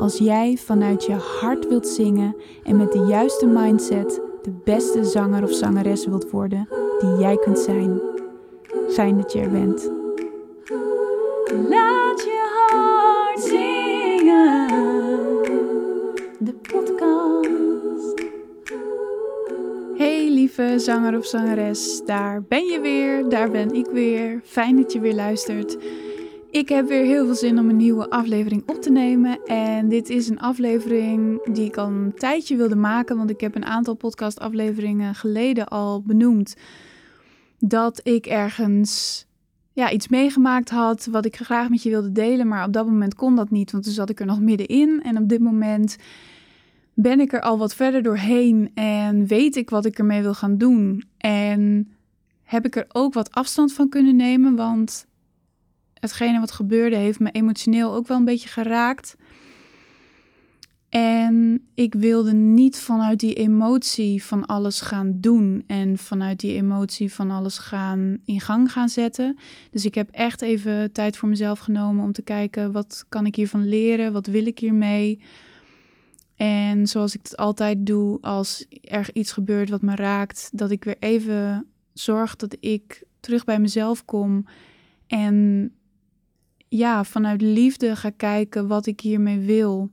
als jij vanuit je hart wilt zingen en met de juiste mindset de beste zanger of zangeres wilt worden die jij kunt zijn. Fijn dat je er bent. Laat je hart zingen. De podcast. Hey lieve zanger of zangeres, daar ben je weer, daar ben ik weer. Fijn dat je weer luistert. Ik heb weer heel veel zin om een nieuwe aflevering op te nemen. En dit is een aflevering die ik al een tijdje wilde maken. Want ik heb een aantal podcastafleveringen geleden al benoemd. Dat ik ergens ja, iets meegemaakt had wat ik graag met je wilde delen. Maar op dat moment kon dat niet, want toen zat ik er nog middenin. En op dit moment ben ik er al wat verder doorheen en weet ik wat ik ermee wil gaan doen. En heb ik er ook wat afstand van kunnen nemen, want hetgene wat gebeurde heeft me emotioneel ook wel een beetje geraakt. En ik wilde niet vanuit die emotie van alles gaan doen en vanuit die emotie van alles gaan in gang gaan zetten. Dus ik heb echt even tijd voor mezelf genomen om te kijken wat kan ik hiervan leren, wat wil ik hiermee. En zoals ik het altijd doe als er iets gebeurt wat me raakt, dat ik weer even zorg dat ik terug bij mezelf kom en ja, vanuit liefde ga kijken wat ik hiermee wil.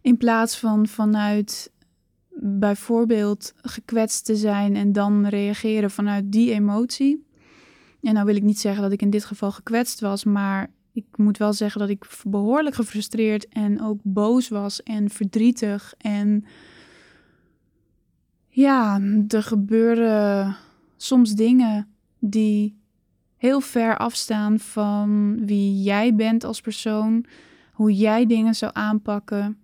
In plaats van vanuit bijvoorbeeld gekwetst te zijn en dan reageren vanuit die emotie. En nou wil ik niet zeggen dat ik in dit geval gekwetst was, maar ik moet wel zeggen dat ik behoorlijk gefrustreerd en ook boos was en verdrietig. En ja, er gebeuren soms dingen die heel ver afstaan van wie jij bent als persoon, hoe jij dingen zou aanpakken.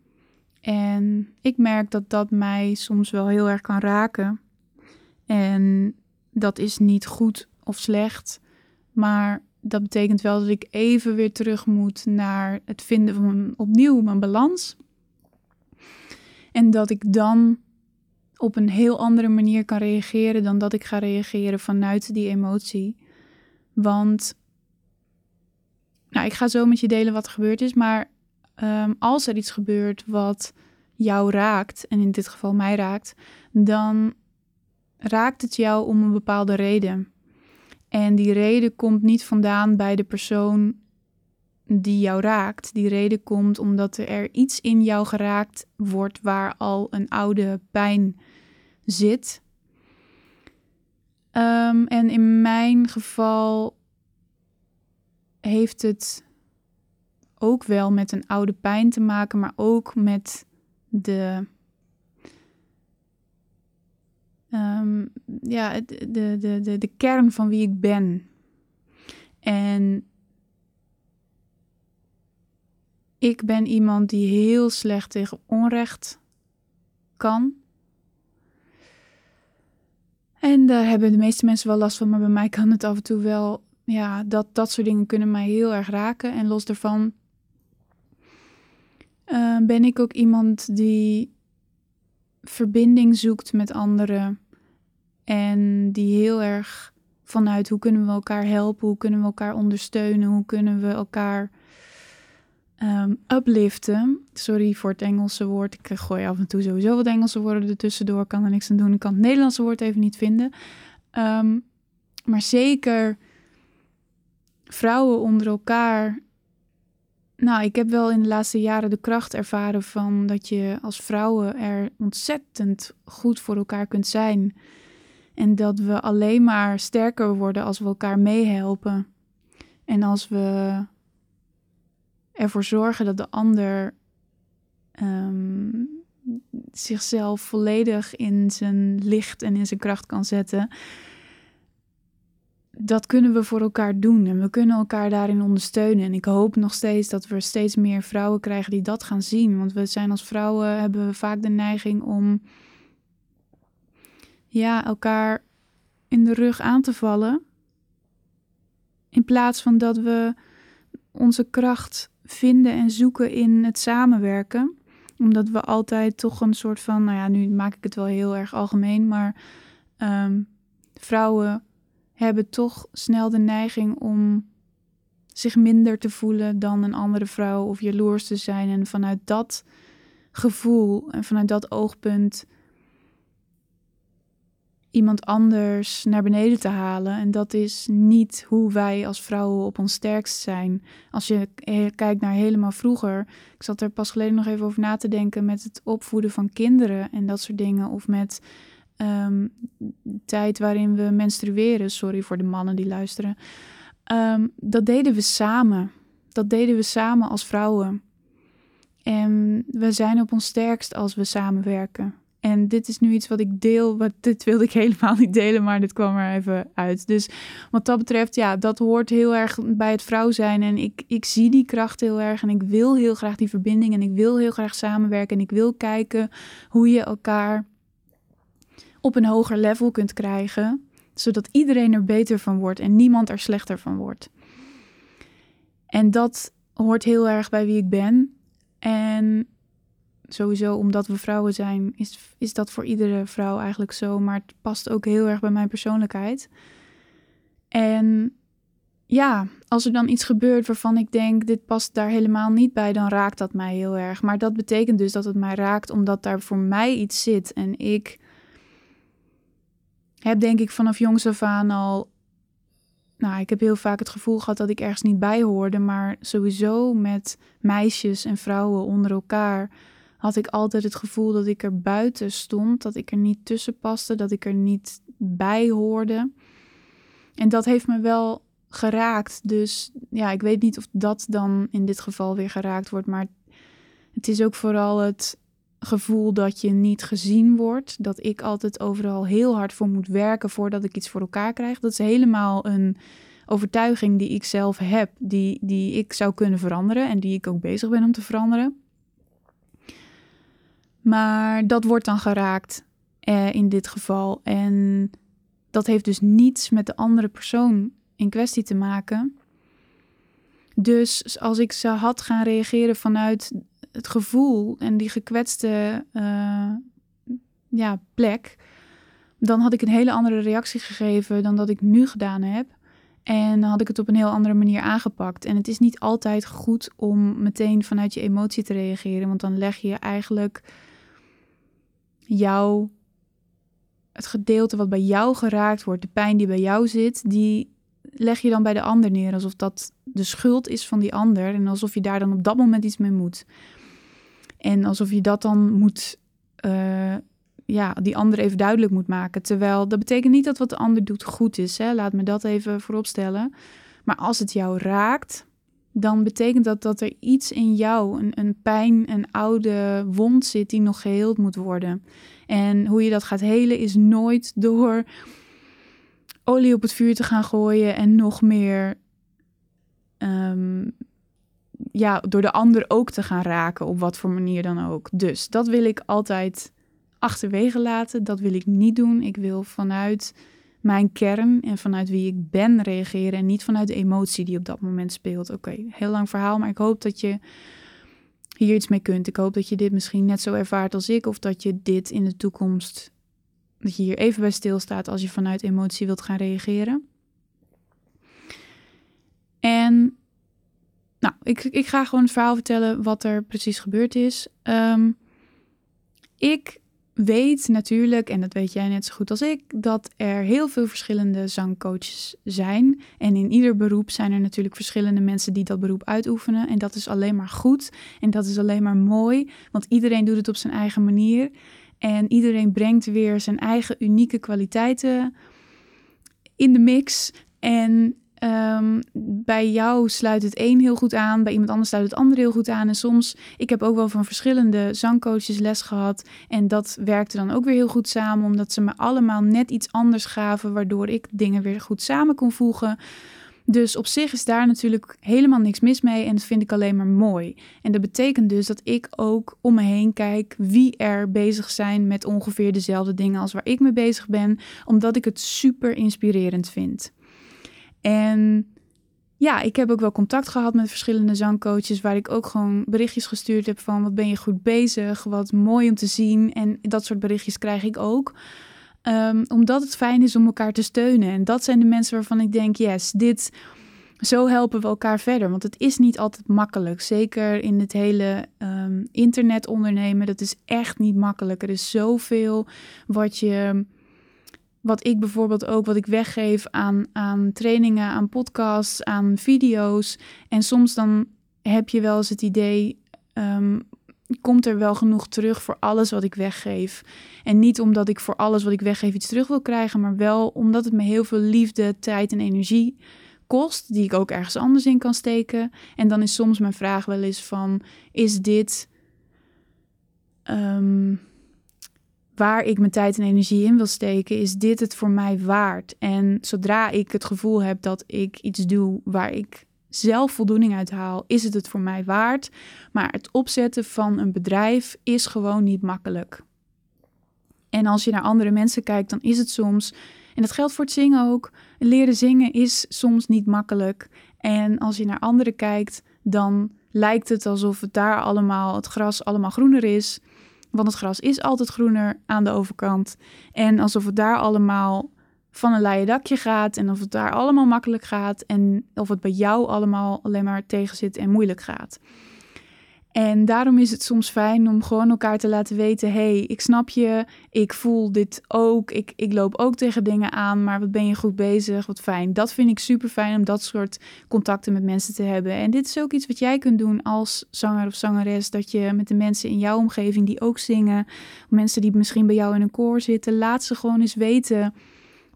En ik merk dat dat mij soms wel heel erg kan raken. En dat is niet goed of slecht, maar dat betekent wel dat ik even weer terug moet naar het vinden van opnieuw mijn balans. En dat ik dan op een heel andere manier kan reageren dan dat ik ga reageren vanuit die emotie. Want, nou, ik ga zo met je delen wat er gebeurd is, maar ehm, als er iets gebeurt wat jou raakt, en in dit geval mij raakt, dan raakt het jou om een bepaalde reden. En die reden komt niet vandaan bij de persoon die jou raakt. Die reden komt omdat er iets in jou geraakt wordt waar al een oude pijn zit. Ehm, en in mijn geval heeft het ook wel met een oude pijn te maken, maar ook met de. Um, ja, de, de, de, de kern van wie ik ben. En ik ben iemand die heel slecht tegen onrecht kan. En daar hebben de meeste mensen wel last van, maar bij mij kan het af en toe wel, ja, dat, dat soort dingen kunnen mij heel erg raken. En los daarvan uh, ben ik ook iemand die verbinding zoekt met anderen. En die heel erg vanuit hoe kunnen we elkaar helpen, hoe kunnen we elkaar ondersteunen, hoe kunnen we elkaar um, upliften. Sorry voor het Engelse woord. Ik gooi af en toe sowieso wat Engelse woorden ertussendoor. Kan er niks aan doen. Ik kan het Nederlandse woord even niet vinden. Um, maar zeker vrouwen onder elkaar. Nou, ik heb wel in de laatste jaren de kracht ervaren van dat je als vrouwen er ontzettend goed voor elkaar kunt zijn. En dat we alleen maar sterker worden als we elkaar meehelpen. En als we ervoor zorgen dat de ander um, zichzelf volledig in zijn licht en in zijn kracht kan zetten. dat kunnen we voor elkaar doen en we kunnen elkaar daarin ondersteunen. En ik hoop nog steeds dat we steeds meer vrouwen krijgen die dat gaan zien. Want we zijn als vrouwen, hebben we vaak de neiging om ja, elkaar in de rug aan te vallen. In plaats van dat we onze kracht vinden en zoeken in het samenwerken. Omdat we altijd toch een soort van, nou ja, nu maak ik het wel heel erg algemeen, maar ehm, vrouwen hebben toch snel de neiging om zich minder te voelen dan een andere vrouw of jaloers te zijn. En vanuit dat gevoel en vanuit dat oogpunt iemand anders naar beneden te halen. En dat is niet hoe wij als vrouwen op ons sterkst zijn. Als je kijkt naar helemaal vroeger. Ik zat er pas geleden nog even over na te denken met het opvoeden van kinderen en dat soort dingen. Of met um, tijd waarin we menstrueren. Sorry voor de mannen die luisteren. Ehm, dat deden we samen. Dat deden we samen als vrouwen. En we zijn op ons sterkst als we samenwerken. En dit is nu iets wat ik deel. Wat, dit wilde ik helemaal niet delen, maar dit kwam er even uit. Dus wat dat betreft, ja, dat hoort heel erg bij het vrouw zijn. En ik, ik zie die kracht heel erg. En ik wil heel graag die verbinding. En ik wil heel graag samenwerken. En ik wil kijken hoe je elkaar op een hoger level kunt krijgen. Zodat iedereen er beter van wordt en niemand er slechter van wordt. En dat hoort heel erg bij wie ik ben. En sowieso omdat we vrouwen zijn, is, is dat voor iedere vrouw eigenlijk zo. Maar het past ook heel erg bij mijn persoonlijkheid. En ja, als er dan iets gebeurt waarvan ik denk, dit past daar helemaal niet bij, dan raakt dat mij heel erg. Maar dat betekent dus dat het mij raakt omdat daar voor mij iets zit. En ik heb denk ik vanaf jongs af aan al. Nou, ik heb heel vaak het gevoel gehad dat ik ergens niet bij hoorde. Maar sowieso met meisjes en vrouwen onder elkaar had ik altijd het gevoel dat ik er buiten stond. Dat ik er niet tussen paste. Dat ik er niet bij hoorde. En dat heeft me wel geraakt. Dus ja, ik weet niet of dat dan in dit geval weer geraakt wordt. Maar het is ook vooral het gevoel dat je niet gezien wordt. Dat ik altijd overal heel hard voor moet werken voordat ik iets voor elkaar krijg. Dat is helemaal een overtuiging die ik zelf heb, die, die ik zou kunnen veranderen en die ik ook bezig ben om te veranderen. Maar dat wordt dan geraakt eh, in dit geval. En dat heeft dus niets met de andere persoon in kwestie te maken. Dus als ik ze had gaan reageren vanuit het gevoel en die gekwetste uh, ja, plek, dan had ik een hele andere reactie gegeven dan dat ik nu gedaan heb. En dan had ik het op een heel andere manier aangepakt. En het is niet altijd goed om meteen vanuit je emotie te reageren, want dan leg je eigenlijk jouw het gedeelte wat bij jou geraakt wordt, de pijn die bij jou zit, die leg je dan bij de ander neer alsof dat de schuld is van die ander en alsof je daar dan op dat moment iets mee moet. En alsof je dat dan moet, uh, ja, die ander even duidelijk moet maken. Terwijl dat betekent niet dat wat de ander doet goed is. Hè? Laat me dat even voorop stellen. Maar als het jou raakt, dan betekent dat dat er iets in jou, een, een pijn, een oude wond zit die nog geheeld moet worden. En hoe je dat gaat helen is nooit door olie op het vuur te gaan gooien en nog meer um, ja, door de ander ook te gaan raken, op wat voor manier dan ook. Dus dat wil ik altijd achterwege laten. Dat wil ik niet doen. Ik wil vanuit mijn kern en vanuit wie ik ben reageren en niet vanuit de emotie die op dat moment speelt. Oké, heel lang verhaal, maar ik hoop dat je hier iets mee kunt. Ik hoop dat je dit misschien net zo ervaart als ik, of dat je dit in de toekomst, dat je hier even bij stilstaat als je vanuit emotie wilt gaan reageren. En nou, ik, ik ga gewoon het verhaal vertellen wat er precies gebeurd is. Ehm, ik weet natuurlijk, en dat weet jij net zo goed als ik, dat er heel veel verschillende zangcoaches zijn. En in ieder beroep zijn er natuurlijk verschillende mensen die dat beroep uitoefenen. En dat is alleen maar goed en dat is alleen maar mooi, want iedereen doet het op zijn eigen manier. En iedereen brengt weer zijn eigen unieke kwaliteiten in de mix. En Ehm, bij jou sluit het een heel goed aan, bij iemand anders sluit het ander heel goed aan. En soms, ik heb ook wel van verschillende zangcoaches les gehad. En dat werkte dan ook weer heel goed samen, omdat ze me allemaal net iets anders gaven, waardoor ik dingen weer goed samen kon voegen. Dus op zich is daar natuurlijk helemaal niks mis mee en dat vind ik alleen maar mooi. En dat betekent dus dat ik ook om me heen kijk wie er bezig zijn met ongeveer dezelfde dingen als waar ik mee bezig ben, omdat ik het super inspirerend vind. En ja, ik heb ook wel contact gehad met verschillende zangcoaches, waar ik ook gewoon berichtjes gestuurd heb van wat ben je goed bezig, wat mooi om te zien. En dat soort berichtjes krijg ik ook. Um, omdat het fijn is om elkaar te steunen. En dat zijn de mensen waarvan ik denk, yes, dit, zo helpen we elkaar verder. Want het is niet altijd makkelijk. Zeker in het hele um, internet ondernemen, dat is echt niet makkelijk. Er is zoveel wat je wat ik bijvoorbeeld ook, wat ik weggeef aan, aan trainingen, aan podcasts, aan video's. En soms dan heb je wel eens het idee, um, komt er wel genoeg terug voor alles wat ik weggeef. En niet omdat ik voor alles wat ik weggeef iets terug wil krijgen, maar wel omdat het me heel veel liefde, tijd en energie kost, die ik ook ergens anders in kan steken. En dan is soms mijn vraag wel eens van, is dit... Um, waar ik mijn tijd en energie in wil steken, is dit het voor mij waard? En zodra ik het gevoel heb dat ik iets doe waar ik zelf voldoening uit haal, is het het voor mij waard. Maar het opzetten van een bedrijf is gewoon niet makkelijk. En als je naar andere mensen kijkt, dan is het soms, en dat geldt voor het zingen ook, leren zingen is soms niet makkelijk. En als je naar anderen kijkt, dan lijkt het alsof het daar allemaal, het gras allemaal groener is. Want het gras is altijd groener aan de overkant. En alsof het daar allemaal van een leien dakje gaat. En of het daar allemaal makkelijk gaat. En of het bij jou allemaal alleen maar tegen zit en moeilijk gaat. En daarom is het soms fijn om gewoon elkaar te laten weten: hey, ik snap je, ik voel dit ook, ik, ik loop ook tegen dingen aan, maar wat ben je goed bezig, wat fijn. Dat vind ik super fijn om dat soort contacten met mensen te hebben. En dit is ook iets wat jij kunt doen als zanger of zangeres: dat je met de mensen in jouw omgeving die ook zingen, mensen die misschien bij jou in een koor zitten, laat ze gewoon eens weten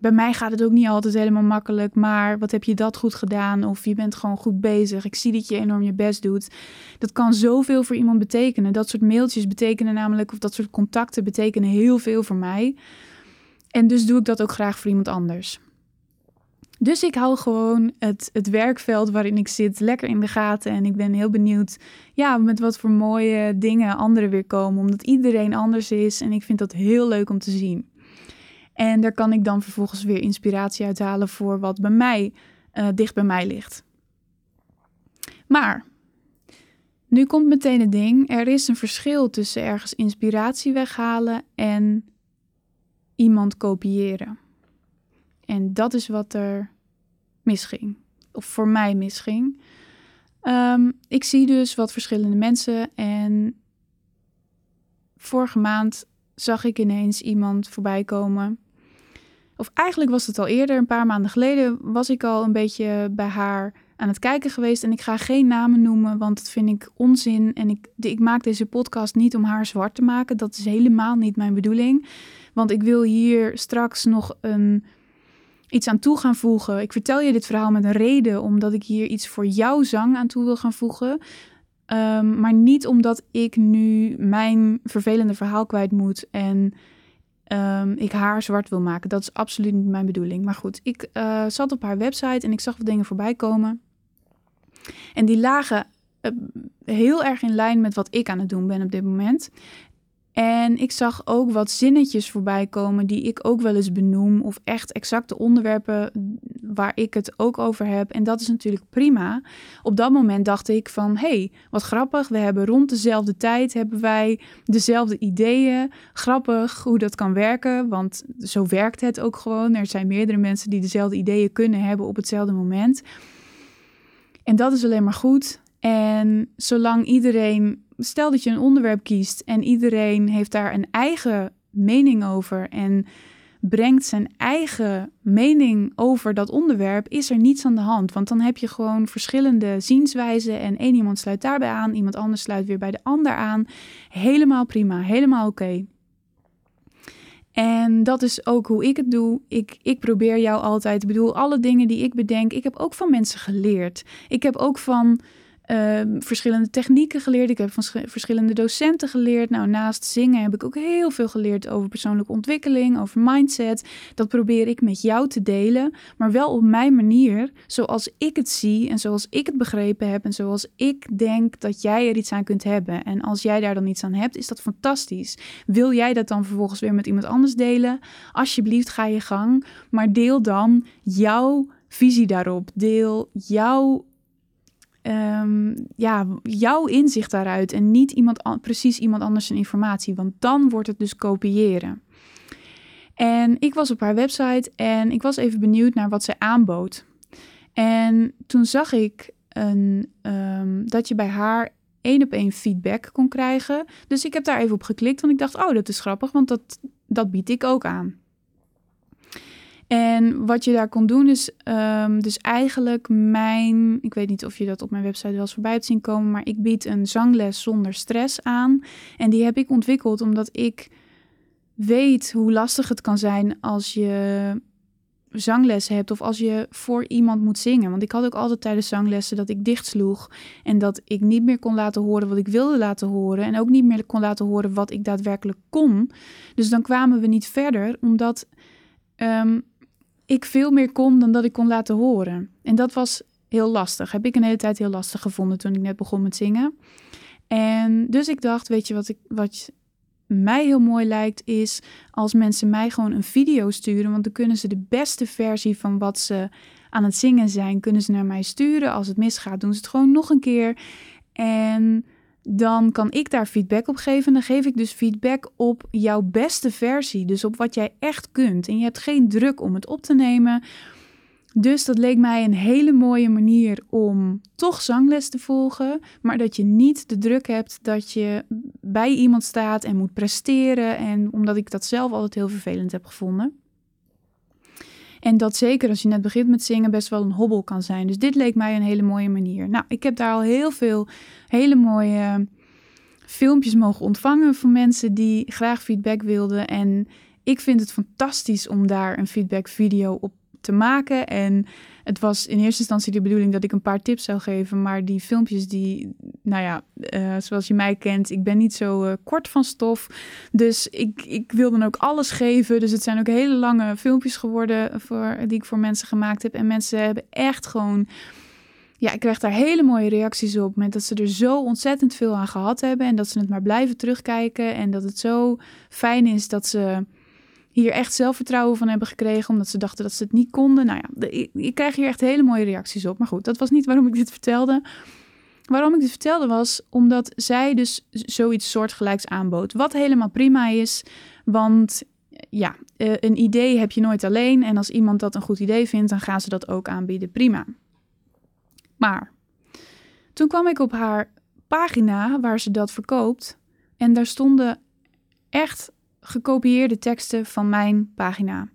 bij mij gaat het ook niet altijd helemaal makkelijk, maar wat heb je dat goed gedaan? Of je bent gewoon goed bezig. Ik zie dat je enorm je best doet. Dat kan zoveel voor iemand betekenen. Dat soort mailtjes betekenen namelijk, of dat soort contacten betekenen heel veel voor mij. En dus doe ik dat ook graag voor iemand anders. Dus ik hou gewoon het, het werkveld waarin ik zit lekker in de gaten. En ik ben heel benieuwd ja, met wat voor mooie dingen anderen weer komen. Omdat iedereen anders is. En ik vind dat heel leuk om te zien. En daar kan ik dan vervolgens weer inspiratie uithalen voor wat bij mij uh, dicht bij mij ligt. Maar nu komt meteen het ding: er is een verschil tussen ergens inspiratie weghalen en iemand kopiëren. En dat is wat er misging, of voor mij misging. Um, ik zie dus wat verschillende mensen en vorige maand zag ik ineens iemand voorbij komen of eigenlijk was het al eerder, een paar maanden geleden, was ik al een beetje bij haar aan het kijken geweest. En ik ga geen namen noemen, want dat vind ik onzin. En ik, ik maak deze podcast niet om haar zwart te maken. Dat is helemaal niet mijn bedoeling. Want ik wil hier straks nog een, iets aan toe gaan voegen. Ik vertel je dit verhaal met een reden, omdat ik hier iets voor jouw zang aan toe wil gaan voegen. Um, maar niet omdat ik nu mijn vervelende verhaal kwijt moet en um, ik haar zwart wil maken. Dat is absoluut niet mijn bedoeling. Maar goed, ik uh, zat op haar website en ik zag wat dingen voorbij komen. En die lagen uh, heel erg in lijn met wat ik aan het doen ben op dit moment. En ik zag ook wat zinnetjes voorbij komen die ik ook wel eens benoem. Of echt exacte onderwerpen waar ik het ook over heb. En dat is natuurlijk prima. Op dat moment dacht ik van, hey, wat grappig. We hebben rond dezelfde tijd hebben wij dezelfde ideeën. Grappig hoe dat kan werken, want zo werkt het ook gewoon. Er zijn meerdere mensen die dezelfde ideeën kunnen hebben op hetzelfde moment. En dat is alleen maar goed. En zolang iedereen stel dat je een onderwerp kiest en iedereen heeft daar een eigen mening over en brengt zijn eigen mening over dat onderwerp, is er niets aan de hand. Want dan heb je gewoon verschillende zienswijzen en één iemand sluit daarbij aan, iemand anders sluit weer bij de ander aan. Helemaal prima, helemaal oké. En dat is ook hoe ik het doe. Ik, ik probeer jou altijd. Ik bedoel, alle dingen die ik bedenk, ik heb ook van mensen geleerd. Ik heb ook van Ehm, verschillende technieken geleerd. Ik heb van verschillende docenten geleerd. Nou, naast zingen heb ik ook heel veel geleerd over persoonlijke ontwikkeling, over mindset. Dat probeer ik met jou te delen, maar wel op mijn manier, zoals ik het zie en zoals ik het begrepen heb en zoals ik denk dat jij er iets aan kunt hebben. En als jij daar dan iets aan hebt, is dat fantastisch. Wil jij dat dan vervolgens weer met iemand anders delen? Alsjeblieft, ga je gang, maar deel dan jouw visie daarop. Deel jouw um, ja, jouw inzicht daaruit en niet iemand, precies iemand anders zijn informatie. Want dan wordt het dus kopiëren. En ik was op haar website en ik was even benieuwd naar wat zij aanbood. En toen zag ik een, um, dat je bij haar één op één feedback kon krijgen. Dus ik heb daar even op geklikt, want ik dacht, oh, dat is grappig, want dat, dat bied ik ook aan. En wat je daar kon doen is um, dus eigenlijk mijn... Ik weet niet of je dat op mijn website wel eens voorbij hebt zien komen... maar ik bied een zangles zonder stress aan. En die heb ik ontwikkeld omdat ik weet hoe lastig het kan zijn als je zangles hebt of als je voor iemand moet zingen. Want ik had ook altijd tijdens zanglessen dat ik dichtsloeg en dat ik niet meer kon laten horen wat ik wilde laten horen en ook niet meer kon laten horen wat ik daadwerkelijk kon. Dus dan kwamen we niet verder, omdat um, ik veel meer kon dan dat ik kon laten horen. En dat was heel lastig. Heb ik een hele tijd heel lastig gevonden toen ik net begon met zingen. En dus ik dacht, weet je wat, ik, wat mij heel mooi lijkt, is als mensen mij gewoon een video sturen. Want dan kunnen ze de beste versie van wat ze aan het zingen zijn, kunnen ze naar mij sturen. Als het misgaat, doen ze het gewoon nog een keer. En dan kan ik daar feedback op geven. En dan geef ik dus feedback op jouw beste versie. Dus op wat jij echt kunt. En je hebt geen druk om het op te nemen. Dus dat leek mij een hele mooie manier om toch zangles te volgen, maar dat je niet de druk hebt dat je bij iemand staat en moet presteren. En omdat ik dat zelf altijd heel vervelend heb gevonden. En dat zeker als je net begint met zingen best wel een hobbel kan zijn. Dus dit leek mij een hele mooie manier. Nou, ik heb daar al heel veel hele mooie filmpjes mogen ontvangen van mensen die graag feedback wilden. En ik vind het fantastisch om daar een feedback video op te maken. En het was in eerste instantie de bedoeling dat ik een paar tips zou geven. Maar die filmpjes die, nou ja, uh, zoals je mij kent, ik ben niet zo uh, kort van stof. Dus ik, ik wil dan ook alles geven. Dus het zijn ook hele lange filmpjes geworden voor, die ik voor mensen gemaakt heb. En mensen hebben echt gewoon... Ja, ik krijg daar hele mooie reacties op. Met dat ze er zo ontzettend veel aan gehad hebben. En dat ze het maar blijven terugkijken. En dat het zo fijn is dat ze hier echt zelfvertrouwen van hebben gekregen, omdat ze dachten dat ze het niet konden. Nou ja, ik, krijg hier echt hele mooie reacties op. Maar goed, dat was niet waarom ik dit vertelde. Waarom ik dit vertelde was omdat zij dus zoiets soortgelijks aanbood. Wat helemaal prima is, want ja, eh, een idee heb je nooit alleen. En als iemand dat een goed idee vindt, dan gaan ze dat ook aanbieden. Prima. Maar toen kwam ik op haar pagina waar ze dat verkoopt. En daar stonden echt gekopieerde teksten van mijn pagina.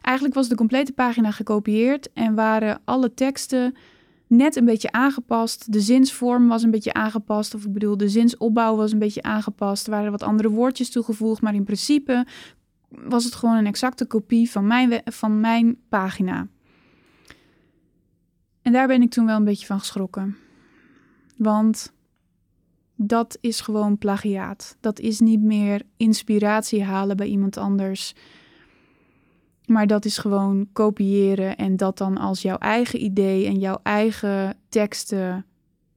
Eigenlijk was de complete pagina gekopieerd en waren alle teksten net een beetje aangepast. De zinsvorm was een beetje aangepast, of ik bedoel, de zinsopbouw was een beetje aangepast. Er waren wat andere woordjes toegevoegd, maar in principe was het gewoon een exacte kopie van mijn, van mijn pagina. En daar ben ik toen wel een beetje van geschrokken. Want dat is gewoon plagiaat. Dat is niet meer inspiratie halen bij iemand anders. Maar dat is gewoon kopiëren en dat dan als jouw eigen idee en jouw eigen teksten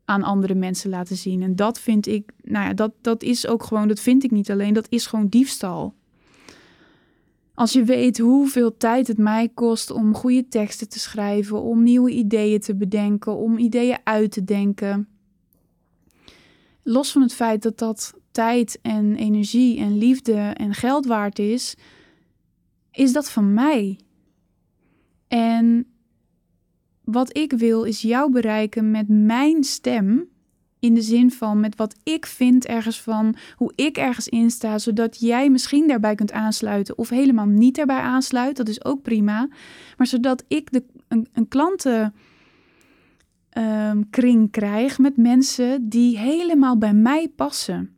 aan andere mensen laten zien. En dat vind ik, nou ja, dat, dat is ook gewoon, dat vind ik niet alleen, dat is gewoon diefstal. Als je weet hoeveel tijd het mij kost om goede teksten te schrijven, om nieuwe ideeën te bedenken, om ideeën uit te denken los van het feit dat dat tijd en energie en liefde en geld waard is, is dat van mij. En wat ik wil is jou bereiken met mijn stem. In de zin van met wat ik vind ergens van, hoe ik ergens insta, zodat jij misschien daarbij kunt aansluiten of helemaal niet daarbij aansluit. Dat is ook prima. Maar zodat ik de, een, een klanten um, kring krijg met mensen die helemaal bij mij passen.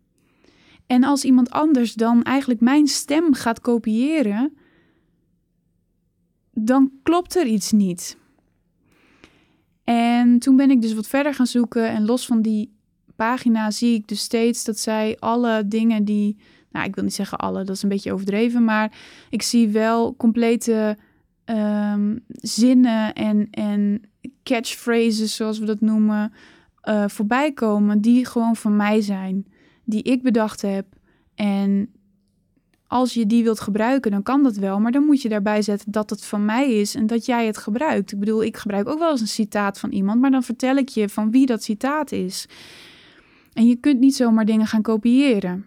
En als iemand anders dan eigenlijk mijn stem gaat kopiëren, dan klopt er iets niet. En toen ben ik dus wat verder gaan zoeken en los van die pagina zie ik dus steeds dat zij alle dingen die, nou ik wil niet zeggen alle, dat is een beetje overdreven, maar ik zie wel complete um, zinnen en, en catchphrases, zoals we dat noemen, uh, voorbij komen die gewoon van mij zijn, die ik bedacht heb. En als je die wilt gebruiken, dan kan dat wel, maar dan moet je daarbij zetten dat het van mij is en dat jij het gebruikt. Ik bedoel, ik gebruik ook wel eens een citaat van iemand, maar dan vertel ik je van wie dat citaat is. En je kunt niet zomaar dingen gaan kopiëren.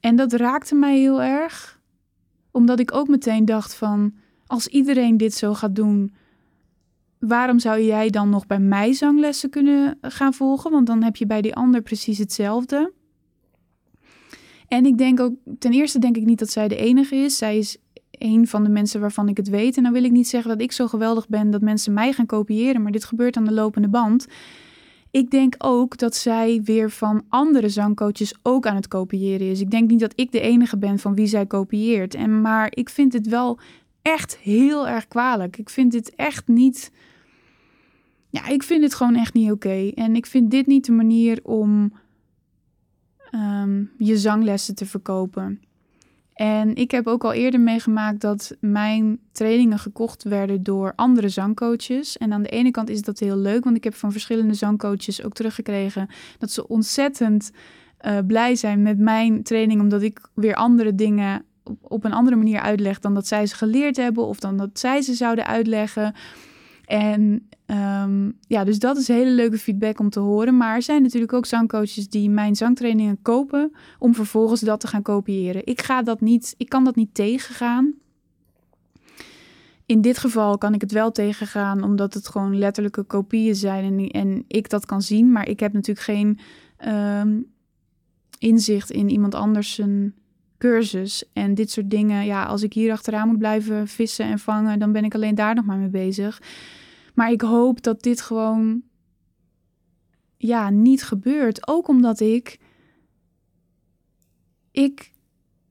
En dat raakte mij heel erg, omdat ik ook meteen dacht van, als iedereen dit zo gaat doen, waarom zou jij dan nog bij mij zanglessen kunnen gaan volgen? Want dan heb je bij die ander precies hetzelfde. En ik denk ook, ten eerste denk ik niet dat zij de enige is. Zij is een van de mensen waarvan ik het weet. En dan wil ik niet zeggen dat ik zo geweldig ben dat mensen mij gaan kopiëren, maar dit gebeurt aan de lopende band. Ik denk ook dat zij weer van andere zangcoaches ook aan het kopiëren is. Ik denk niet dat ik de enige ben van wie zij kopieert. En, maar ik vind het wel echt heel erg kwalijk. Ik vind dit echt niet. Ja, ik vind het gewoon echt niet oké. En ik vind dit niet de manier om Ehm, je zanglessen te verkopen. En ik heb ook al eerder meegemaakt dat mijn trainingen gekocht werden door andere zangcoaches. En aan de ene kant is dat heel leuk, want ik heb van verschillende zangcoaches ook teruggekregen dat ze ontzettend uh, blij zijn met mijn training, omdat ik weer andere dingen op een andere manier uitleg dan dat zij ze geleerd hebben of dan dat zij ze zouden uitleggen. En um, ja, dus dat is hele leuke feedback om te horen. Maar er zijn natuurlijk ook zangcoaches die mijn zangtrainingen kopen om vervolgens dat te gaan kopiëren. Ik ga dat niet, ik kan dat niet tegengaan. In dit geval kan ik het wel tegengaan, omdat het gewoon letterlijke kopieën zijn en, en ik dat kan zien. Maar ik heb natuurlijk geen um, inzicht in iemand anders cursus. En dit soort dingen, ja, als ik hier achteraan moet blijven vissen en vangen, dan ben ik alleen daar nog maar mee bezig. Maar ik hoop dat dit gewoon ja, niet gebeurt. Ook omdat ik. Ik.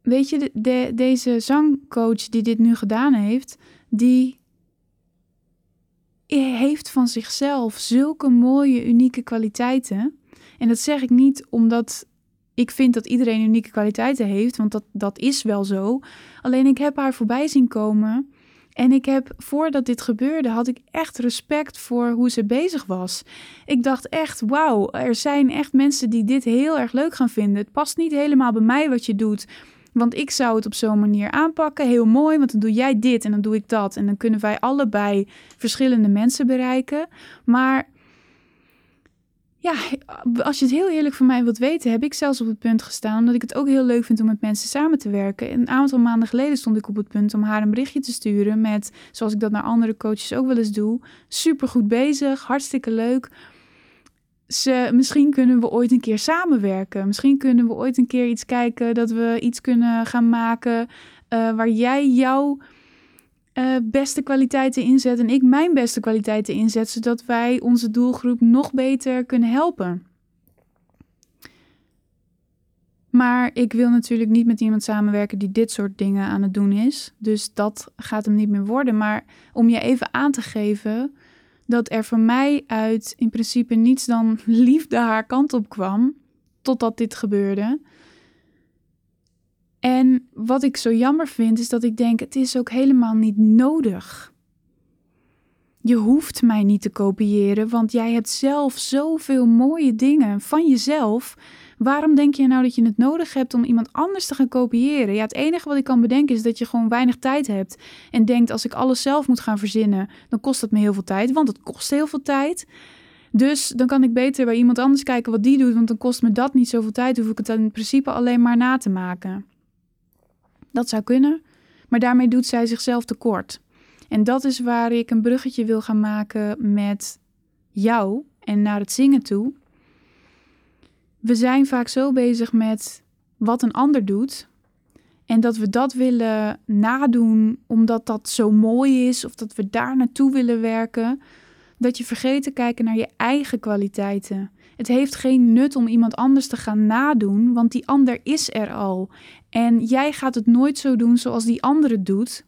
Weet je, de, deze zangcoach die dit nu gedaan heeft, die heeft van zichzelf zulke mooie, unieke kwaliteiten. En dat zeg ik niet omdat ik vind dat iedereen unieke kwaliteiten heeft, want dat, dat is wel zo. Alleen ik heb haar voorbij zien komen en ik heb, voordat dit gebeurde, had ik echt respect voor hoe ze bezig was. Ik dacht echt, wauw, er zijn echt mensen die dit heel erg leuk gaan vinden. Het past niet helemaal bij mij wat je doet. Want ik zou het op zo'n manier aanpakken. Heel mooi, want dan doe jij dit en dan doe ik dat. En dan kunnen wij allebei verschillende mensen bereiken. Maar ja, als je het heel eerlijk voor mij wilt weten, heb ik zelfs op het punt gestaan, omdat ik het ook heel leuk vind om met mensen samen te werken. Een aantal maanden geleden stond ik op het punt om haar een berichtje te sturen met, zoals ik dat naar andere coaches ook wel eens doe, super goed bezig, hartstikke leuk. Ze, misschien kunnen we ooit een keer samenwerken. Misschien kunnen we ooit een keer iets kijken dat we iets kunnen gaan maken uh, waar jij jouw uh, beste kwaliteiten inzet en ik mijn beste kwaliteiten inzet, zodat wij onze doelgroep nog beter kunnen helpen. Maar ik wil natuurlijk niet met iemand samenwerken die dit soort dingen aan het doen is. Dus dat gaat hem niet meer worden. Maar om je even aan te geven dat er voor mij uit in principe niets dan liefde haar kant op kwam, totdat dit gebeurde. En wat ik zo jammer vind, is dat ik denk: het is ook helemaal niet nodig. Je hoeft mij niet te kopiëren, want jij hebt zelf zoveel mooie dingen van jezelf. Waarom denk je nou dat je het nodig hebt om iemand anders te gaan kopiëren? Ja, het enige wat ik kan bedenken is dat je gewoon weinig tijd hebt. En denkt: als ik alles zelf moet gaan verzinnen, dan kost dat me heel veel tijd, want het kost heel veel tijd. Dus dan kan ik beter bij iemand anders kijken wat die doet, want dan kost me dat niet zoveel tijd. Hoef ik het in principe alleen maar na te maken. Dat zou kunnen, maar daarmee doet zij zichzelf tekort. En dat is waar ik een bruggetje wil gaan maken met jou en naar het zingen toe. We zijn vaak zo bezig met wat een ander doet. En dat we dat willen nadoen omdat dat zo mooi is of dat we daar naartoe willen werken. Dat je vergeet te kijken naar je eigen kwaliteiten. Het heeft geen nut om iemand anders te gaan nadoen, want die ander is er al. En jij gaat het nooit zo doen zoals die andere doet.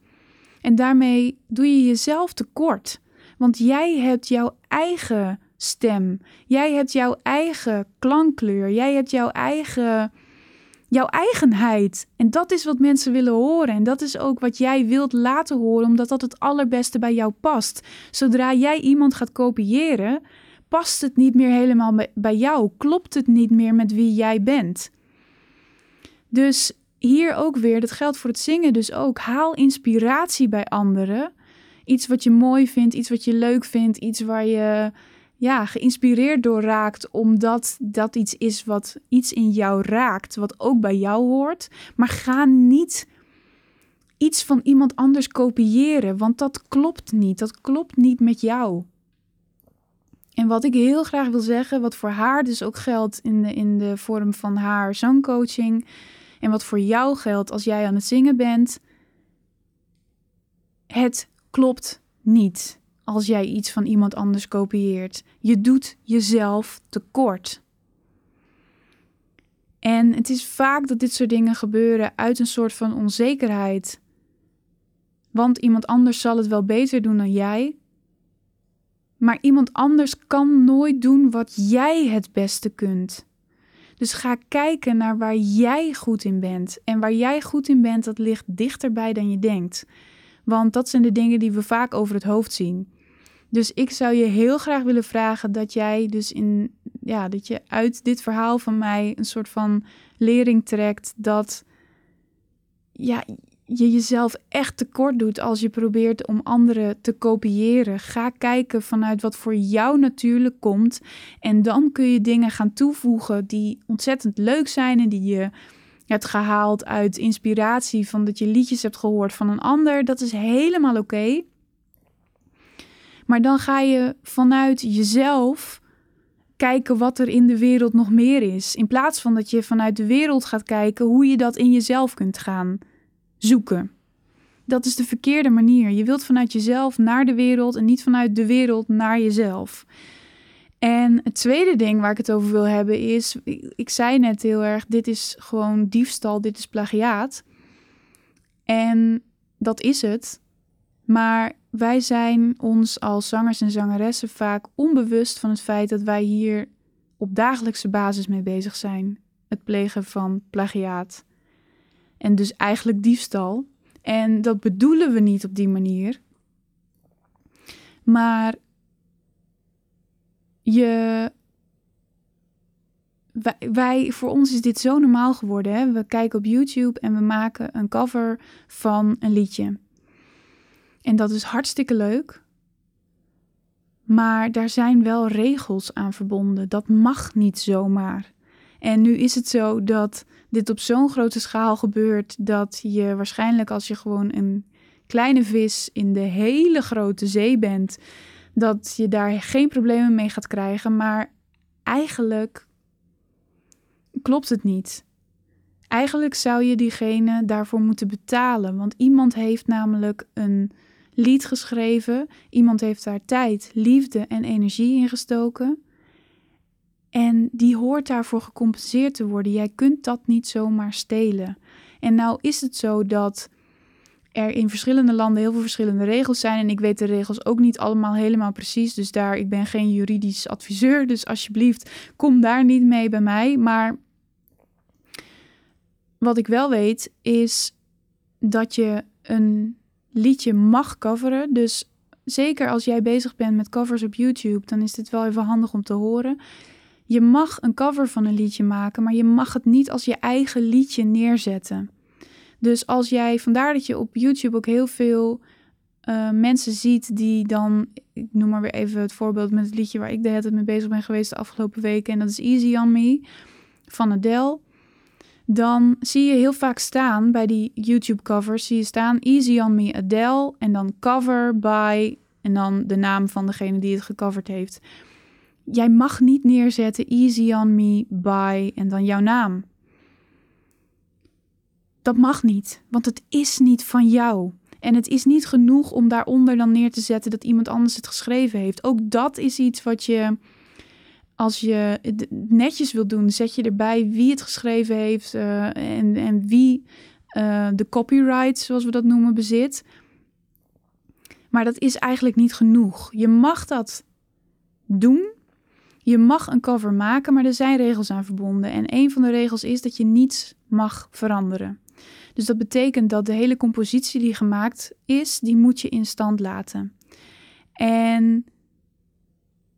En daarmee doe je jezelf tekort. Want jij hebt jouw eigen stem. Jij hebt jouw eigen klankkleur. Jij hebt jouw eigen jouw eigenheid. En dat is wat mensen willen horen. En dat is ook wat jij wilt laten horen, omdat dat het allerbeste bij jou past. Zodra jij iemand gaat kopiëren, past het niet meer helemaal bij jou. Klopt het niet meer met wie jij bent. Dus hier ook weer, dat geldt voor het zingen dus ook. Haal inspiratie bij anderen. Iets wat je mooi vindt, iets wat je leuk vindt, iets waar je ja, geïnspireerd door raakt, omdat dat iets is wat iets in jou raakt, wat ook bij jou hoort. Maar ga niet iets van iemand anders kopiëren, want dat klopt niet. Dat klopt niet met jou. En wat ik heel graag wil zeggen, wat voor haar dus ook geldt in de, in de vorm van haar zangcoaching, en wat voor jou geldt als jij aan het zingen bent, het klopt niet als jij iets van iemand anders kopieert. Je doet jezelf tekort. En het is vaak dat dit soort dingen gebeuren uit een soort van onzekerheid. Want iemand anders zal het wel beter doen dan jij. Maar iemand anders kan nooit doen wat jij het beste kunt. Dus ga kijken naar waar jij goed in bent. En waar jij goed in bent, dat ligt dichterbij dan je denkt. Want dat zijn de dingen die we vaak over het hoofd zien. Dus ik zou je heel graag willen vragen dat jij dus in ja, dat je uit dit verhaal van mij een soort van lering trekt dat ja, je jezelf echt tekort doet als je probeert om anderen te kopiëren. Ga kijken vanuit wat voor jou natuurlijk komt en dan kun je dingen gaan toevoegen die ontzettend leuk zijn en die je hebt gehaald uit inspiratie van dat je liedjes hebt gehoord van een ander. Dat is helemaal oké. Maar dan ga je vanuit jezelf kijken wat er in de wereld nog meer is. In plaats van dat je vanuit de wereld gaat kijken hoe je dat in jezelf kunt gaan zoeken. Dat is de verkeerde manier. Je wilt vanuit jezelf naar de wereld en niet vanuit de wereld naar jezelf. En het tweede ding waar ik het over wil hebben is, ik zei net heel erg, dit is gewoon diefstal, dit is plagiaat. En dat is het. Maar wij zijn ons als zangers en zangeressen vaak onbewust van het feit dat wij hier op dagelijkse basis mee bezig zijn. Het plegen van plagiaat. En dus eigenlijk diefstal. En dat bedoelen we niet op die manier. Maar je. Wij, voor ons is dit zo normaal geworden. Hè? We kijken op YouTube en we maken een cover van een liedje. En dat is hartstikke leuk. Maar daar zijn wel regels aan verbonden. Dat mag niet zomaar. En nu is het zo dat dit op zo'n grote schaal gebeurt dat je waarschijnlijk als je gewoon een kleine vis in de hele grote zee bent, dat je daar geen problemen mee gaat krijgen. Maar eigenlijk klopt het niet. Eigenlijk zou je diegene daarvoor moeten betalen, want iemand heeft namelijk een lied geschreven. Iemand heeft daar tijd, liefde en energie in gestoken. En die hoort daarvoor gecompenseerd te worden. Jij kunt dat niet zomaar stelen. En nou is het zo dat er in verschillende landen heel veel verschillende regels zijn. En ik weet de regels ook niet allemaal helemaal precies. Dus daar, ik ben geen juridisch adviseur. Dus alsjeblieft, kom daar niet mee bij mij. Maar wat ik wel weet is dat je een liedje mag coveren. Dus zeker als jij bezig bent met covers op YouTube, dan is dit wel even handig om te horen. Je mag een cover van een liedje maken, maar je mag het niet als je eigen liedje neerzetten. Dus als jij, vandaar dat je op YouTube ook heel veel uh, mensen ziet die dan, ik noem maar weer even het voorbeeld met het liedje waar ik de hele tijd mee bezig ben geweest de afgelopen weken, en dat is Easy on Me van Adele dan zie je heel vaak staan bij die YouTube covers, zie je staan Easy on Me Adele en dan cover by en dan de naam van degene die het gecoverd heeft. Jij mag niet neerzetten Easy on Me by en dan jouw naam. Dat mag niet, want het is niet van jou. En het is niet genoeg om daaronder dan neer te zetten dat iemand anders het geschreven heeft. Ook dat is iets wat je als je het netjes wilt doen, zet je erbij wie het geschreven heeft uh, en, en wie uh, de copyright, zoals we dat noemen, bezit. Maar dat is eigenlijk niet genoeg. Je mag dat doen. Je mag een cover maken, maar er zijn regels aan verbonden. En een van de regels is dat je niets mag veranderen. Dus dat betekent dat de hele compositie die gemaakt is, die moet je in stand laten. En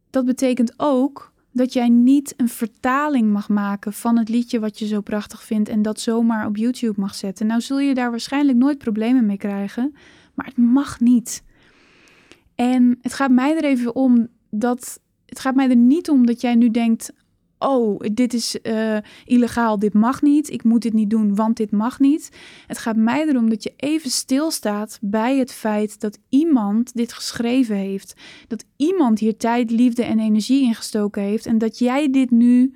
dat betekent ook dat jij niet een vertaling mag maken van het liedje wat je zo prachtig vindt en dat zomaar op YouTube mag zetten. Nou zul je daar waarschijnlijk nooit problemen mee krijgen, maar het mag niet. En het gaat mij er even om dat. Het gaat mij er niet om dat jij nu denkt: oh, dit is uh, illegaal, dit mag niet, ik moet dit niet doen, want dit mag niet. Het gaat mij erom dat je even stilstaat bij het feit dat iemand dit geschreven heeft. Dat iemand hier tijd, liefde en energie ingestoken heeft en dat jij dit nu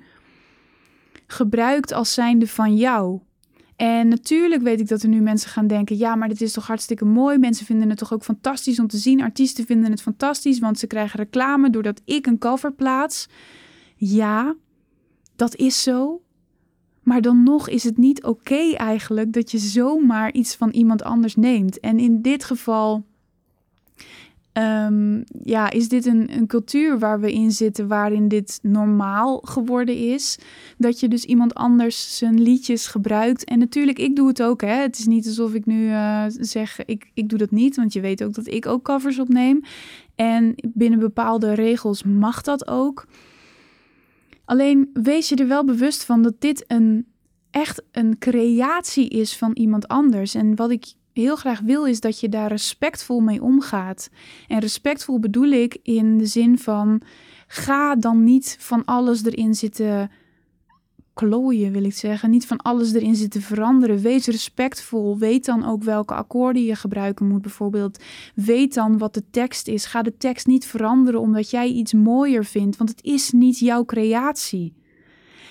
gebruikt als zijnde van jou. En natuurlijk weet ik dat er nu mensen gaan denken: ja, maar dit is toch hartstikke mooi. Mensen vinden het toch ook fantastisch om te zien. Artiesten vinden het fantastisch, want ze krijgen reclame doordat ik een cover plaats. Ja, dat is zo. Maar dan nog is het niet oké eigenlijk dat je zomaar iets van iemand anders neemt. En in dit geval um, ja, is dit een, een cultuur waar we in zitten, waarin dit normaal geworden is. Dat je dus iemand anders zijn liedjes gebruikt. En natuurlijk, ik doe het ook. Hè. Het is niet alsof ik nu uh, zeg, ik, ik doe dat niet. Want je weet ook dat ik ook covers opneem. En binnen bepaalde regels mag dat ook. Alleen wees je er wel bewust van dat dit een echt een creatie is van iemand anders. En wat ik heel graag wil is dat je daar respectvol mee omgaat. En respectvol bedoel ik in de zin van ga dan niet van alles erin zitten klooien, wil ik zeggen. Niet van alles erin zitten veranderen. Wees respectvol. Weet dan ook welke akkoorden je gebruiken moet, bijvoorbeeld. Weet dan wat de tekst is. Ga de tekst niet veranderen omdat jij iets mooier vindt, want het is niet jouw creatie.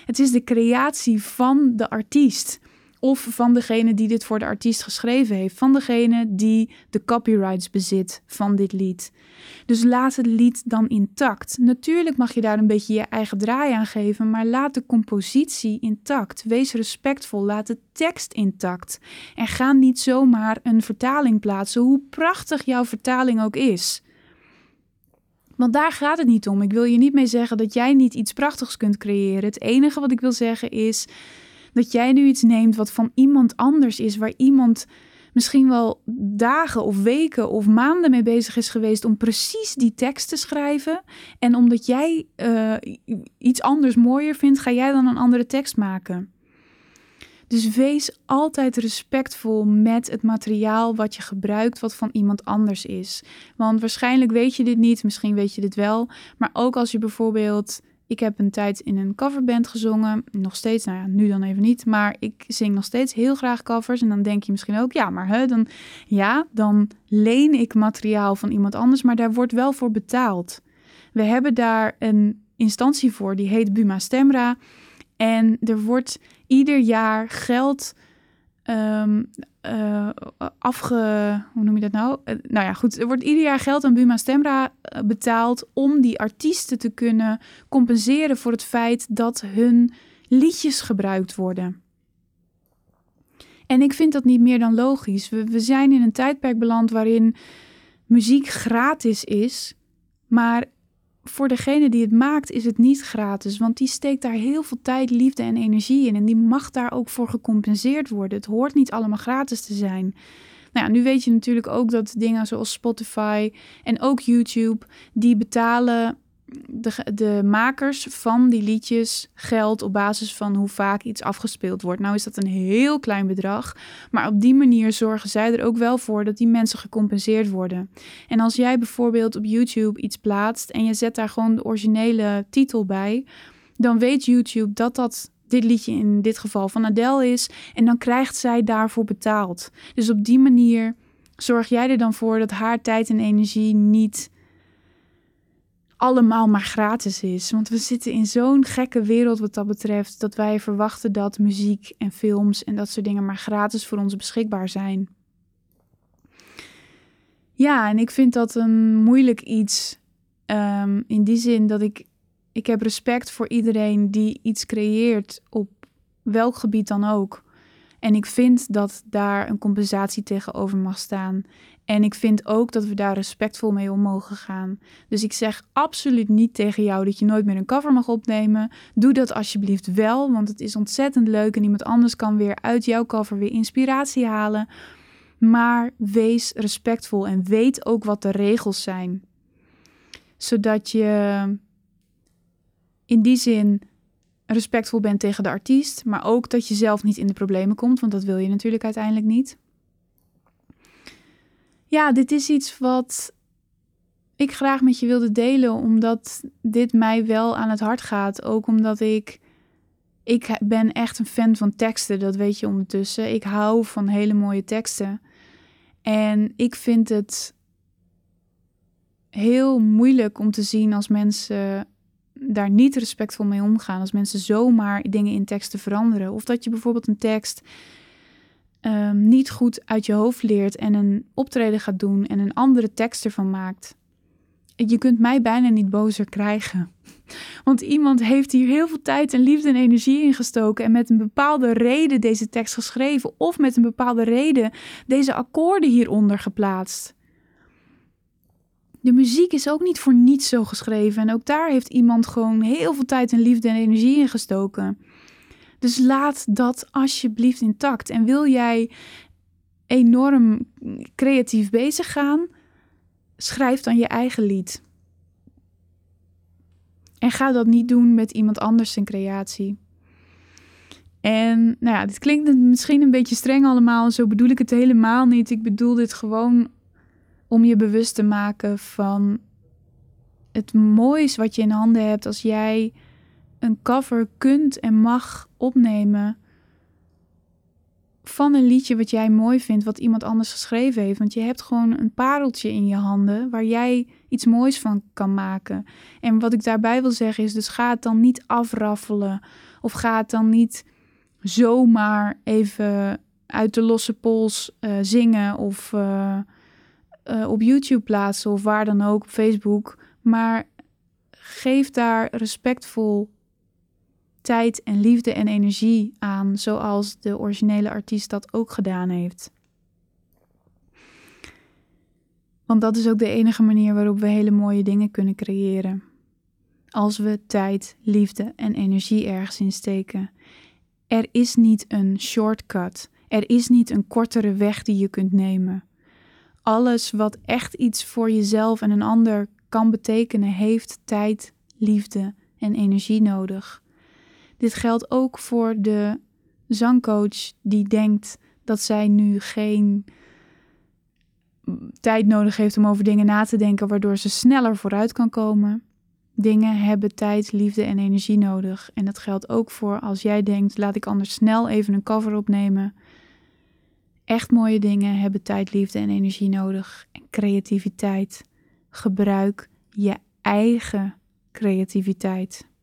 Het is de creatie van de artiest. Of van degene die dit voor de artiest geschreven heeft. Van degene die de copyrights bezit van dit lied. Dus laat het lied dan intact. Natuurlijk mag je daar een beetje je eigen draai aan geven, maar laat de compositie intact. Wees respectvol, laat de tekst intact. En ga niet zomaar een vertaling plaatsen, hoe prachtig jouw vertaling ook is. Want daar gaat het niet om. Ik wil je niet mee zeggen dat jij niet iets prachtigs kunt creëren. Het enige wat ik wil zeggen is dat jij nu iets neemt wat van iemand anders is, waar iemand misschien wel dagen of weken of maanden mee bezig is geweest om precies die tekst te schrijven. En omdat jij uh, iets anders mooier vindt, ga jij dan een andere tekst maken. Dus wees altijd respectvol met het materiaal wat je gebruikt, wat van iemand anders is. Want waarschijnlijk weet je dit niet, misschien weet je dit wel. Maar ook als je bijvoorbeeld ik heb een tijd in een coverband gezongen. Nog steeds, nou ja, nu dan even niet. Maar ik zing nog steeds heel graag covers. En dan denk je misschien ook, ja, maar hè, dan, ja, dan leen ik materiaal van iemand anders. Maar daar wordt wel voor betaald. We hebben daar een instantie voor, die heet Buma Stemra. En er wordt ieder jaar geld um, afge... Hoe noem je dat nou? Uh, nou ja, goed. Er wordt ieder jaar geld aan Buma Stemra eh, betaald om die artiesten te kunnen compenseren voor het feit dat hun liedjes gebruikt worden. En ik vind dat niet meer dan logisch. We, we zijn in een tijdperk beland waarin muziek gratis is, maar voor degene die het maakt is het niet gratis, want die steekt daar heel veel tijd, liefde en energie in en die mag daar ook voor gecompenseerd worden. Het hoort niet allemaal gratis te zijn. Nou ja, nu weet je natuurlijk ook dat dingen zoals Spotify en ook YouTube, die betalen de, de makers van die liedjes geld op basis van hoe vaak iets afgespeeld wordt. Nou is dat een heel klein bedrag, maar op die manier zorgen zij er ook wel voor dat die mensen gecompenseerd worden. En als jij bijvoorbeeld op YouTube iets plaatst en je zet daar gewoon de originele titel bij, dan weet YouTube dat dat dit liedje in dit geval van Adele is en dan krijgt zij daarvoor betaald. Dus op die manier zorg jij er dan voor dat haar tijd en energie niet allemaal maar gratis is. Want we zitten in zo'n gekke wereld wat dat betreft, dat wij verwachten dat muziek en films en dat soort dingen maar gratis voor ons beschikbaar zijn. Ja, en ik vind dat een moeilijk iets. Um, in die zin dat ik ik heb respect voor iedereen die iets creëert op welk gebied dan ook. En ik vind dat daar een compensatie tegenover mag staan. En ik vind ook dat we daar respectvol mee om mogen gaan. Dus ik zeg absoluut niet tegen jou dat je nooit meer een cover mag opnemen. Doe dat alsjeblieft wel, want het is ontzettend leuk en iemand anders kan weer uit jouw cover weer inspiratie halen. Maar wees respectvol en weet ook wat de regels zijn. Zodat je in die zin respectvol bent tegen de artiest, maar ook dat je zelf niet in de problemen komt, want dat wil je natuurlijk uiteindelijk niet. Ja, dit is iets wat ik graag met je wilde delen, omdat dit mij wel aan het hart gaat. Ook omdat ik. Ik ben echt een fan van teksten, dat weet je ondertussen. Ik hou van hele mooie teksten. En ik vind het heel moeilijk om te zien als mensen daar niet respectvol mee omgaan. Als mensen zomaar dingen in teksten veranderen. Of dat je bijvoorbeeld een tekst um, niet goed uit je hoofd leert en een optreden gaat doen en een andere tekst ervan maakt. Je kunt mij bijna niet bozer krijgen. Want iemand heeft hier heel veel tijd en liefde en energie in gestoken en met een bepaalde reden deze tekst geschreven of met een bepaalde reden deze akkoorden hieronder geplaatst. De muziek is ook niet voor niets zo geschreven en ook daar heeft iemand gewoon heel veel tijd en liefde en energie in gestoken. Dus laat dat alsjeblieft intact. En wil jij enorm creatief bezig gaan, schrijf dan je eigen lied. En ga dat niet doen met iemand anders zijn creatie. En nou ja, dit klinkt misschien een beetje streng allemaal. Zo bedoel ik het helemaal niet. Ik bedoel dit gewoon om je bewust te maken van het moois wat je in handen hebt als jij een cover kunt en mag opnemen van een liedje wat jij mooi vindt, wat iemand anders geschreven heeft. Want je hebt gewoon een pareltje in je handen waar jij iets moois van kan maken. En wat ik daarbij wil zeggen is, dus ga het dan niet afraffelen of ga het dan niet zomaar even uit de losse pols uh, zingen of uh, uh, op YouTube plaatsen of waar dan ook, op Facebook. Maar geef daar respectvol tijd en liefde en energie aan, zoals de originele artiest dat ook gedaan heeft. Want dat is ook de enige manier waarop we hele mooie dingen kunnen creëren. Als we tijd, liefde en energie ergens in steken. Er is niet een shortcut. Er is niet een kortere weg die je kunt nemen. Alles wat echt iets voor jezelf en een ander kan betekenen, heeft tijd, liefde en energie nodig. Dit geldt ook voor de zangcoach die denkt dat zij nu geen tijd nodig heeft om over dingen na te denken, waardoor ze sneller vooruit kan komen. Dingen hebben tijd, liefde en energie nodig. En dat geldt ook voor als jij denkt: laat ik anders snel even een cover opnemen. Echt mooie dingen hebben tijd, liefde en energie nodig. En creativiteit. Gebruik je eigen creativiteit.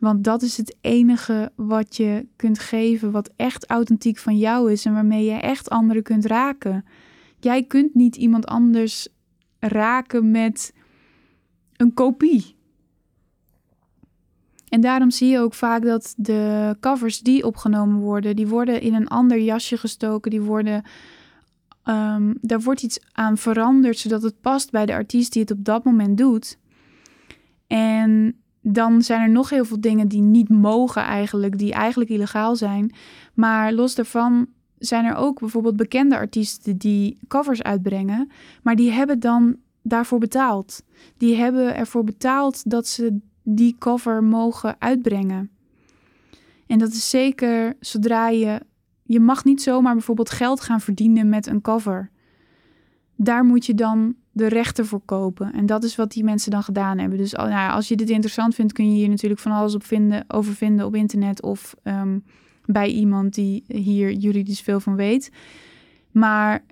Want dat is het enige wat je kunt geven, wat echt authentiek van jou is en waarmee je echt anderen kunt raken. Jij kunt niet iemand anders raken met een kopie. En daarom zie je ook vaak dat de covers die opgenomen worden, die worden in een ander jasje gestoken, die worden, um, daar wordt iets aan veranderd zodat het past bij de artiest die het op dat moment doet. En dan zijn er nog heel veel dingen die niet mogen eigenlijk, die eigenlijk illegaal zijn. Maar los daarvan zijn er ook bijvoorbeeld bekende artiesten die covers uitbrengen, maar die hebben dan daarvoor betaald. Die hebben ervoor betaald dat ze die cover mogen uitbrengen. En dat is zeker zodra je. Je mag niet zomaar bijvoorbeeld geld gaan verdienen met een cover. Daar moet je dan de rechten voor kopen. En dat is wat die mensen dan gedaan hebben. Dus nou, als je dit interessant vindt, kun je hier natuurlijk van alles op vinden, over vinden op internet of ehm, bij iemand die hier juridisch veel van weet. Maar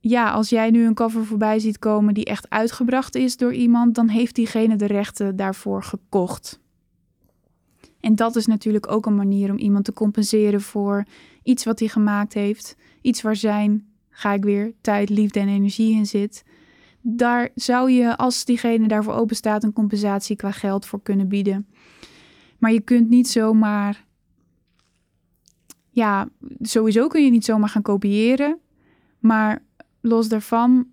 ja, als jij nu een cover voorbij ziet komen die echt uitgebracht is door iemand, dan heeft diegene de rechten daarvoor gekocht. En dat is natuurlijk ook een manier om iemand te compenseren voor iets wat hij gemaakt heeft. Iets waar zijn, ga ik weer, tijd, liefde en energie in zit. daar zou je, als diegene daarvoor open staat, een compensatie qua geld voor kunnen bieden. Maar je kunt niet zomaar. Ja, sowieso kun je niet zomaar gaan kopiëren. Maar los daarvan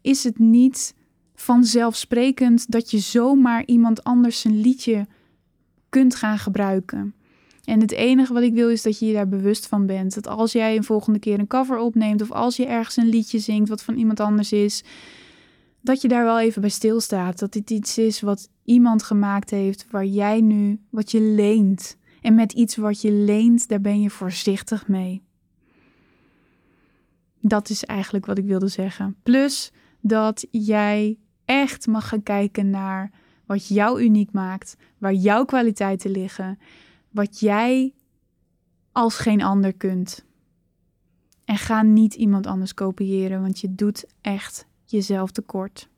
is het niet vanzelfsprekend dat je zomaar iemand anders zijn liedje kunt gaan gebruiken. En het enige wat ik wil is dat je je daar bewust van bent. Dat als jij een volgende keer een cover opneemt of als je ergens een liedje zingt wat van iemand anders is, dat je daar wel even bij stilstaat. Dat dit iets is wat iemand gemaakt heeft waar jij nu wat je leent. En met iets wat je leent, daar ben je voorzichtig mee. Dat is eigenlijk wat ik wilde zeggen. Plus dat jij echt mag gaan kijken naar wat jou uniek maakt, waar jouw kwaliteiten liggen, wat jij als geen ander kunt. En ga niet iemand anders kopiëren, want je doet echt jezelf tekort.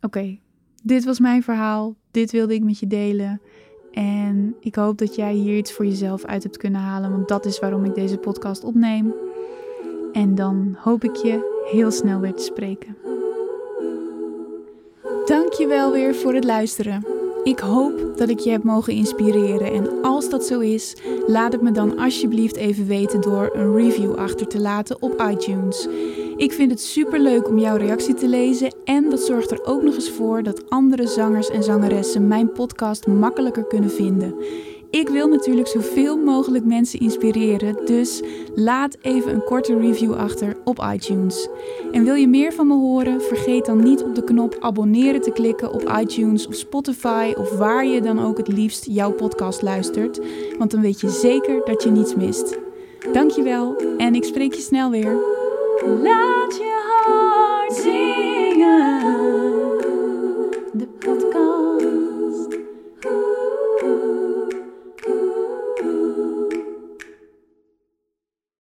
Oké, dit was mijn verhaal. Dit wilde ik met je delen. En ik hoop dat jij hier iets voor jezelf uit hebt kunnen halen, want dat is waarom ik deze podcast opneem. En dan hoop ik je heel snel weer te spreken. Dankjewel weer voor het luisteren. Ik hoop dat ik je heb mogen inspireren en als dat zo is, laat het me dan alsjeblieft even weten door een review achter te laten op iTunes. Ik vind het super leuk om jouw reactie te lezen en dat zorgt er ook nog eens voor dat andere zangers en zangeressen mijn podcast makkelijker kunnen vinden. Ik wil natuurlijk zoveel mogelijk mensen inspireren, dus laat even een korte review achter op iTunes. En wil je meer van me horen? Vergeet dan niet op de knop abonneren te klikken op iTunes of Spotify of waar je dan ook het liefst jouw podcast luistert, want dan weet je zeker dat je niets mist. Dankjewel en ik spreek je snel weer. Laat je hart zingen. De podcast.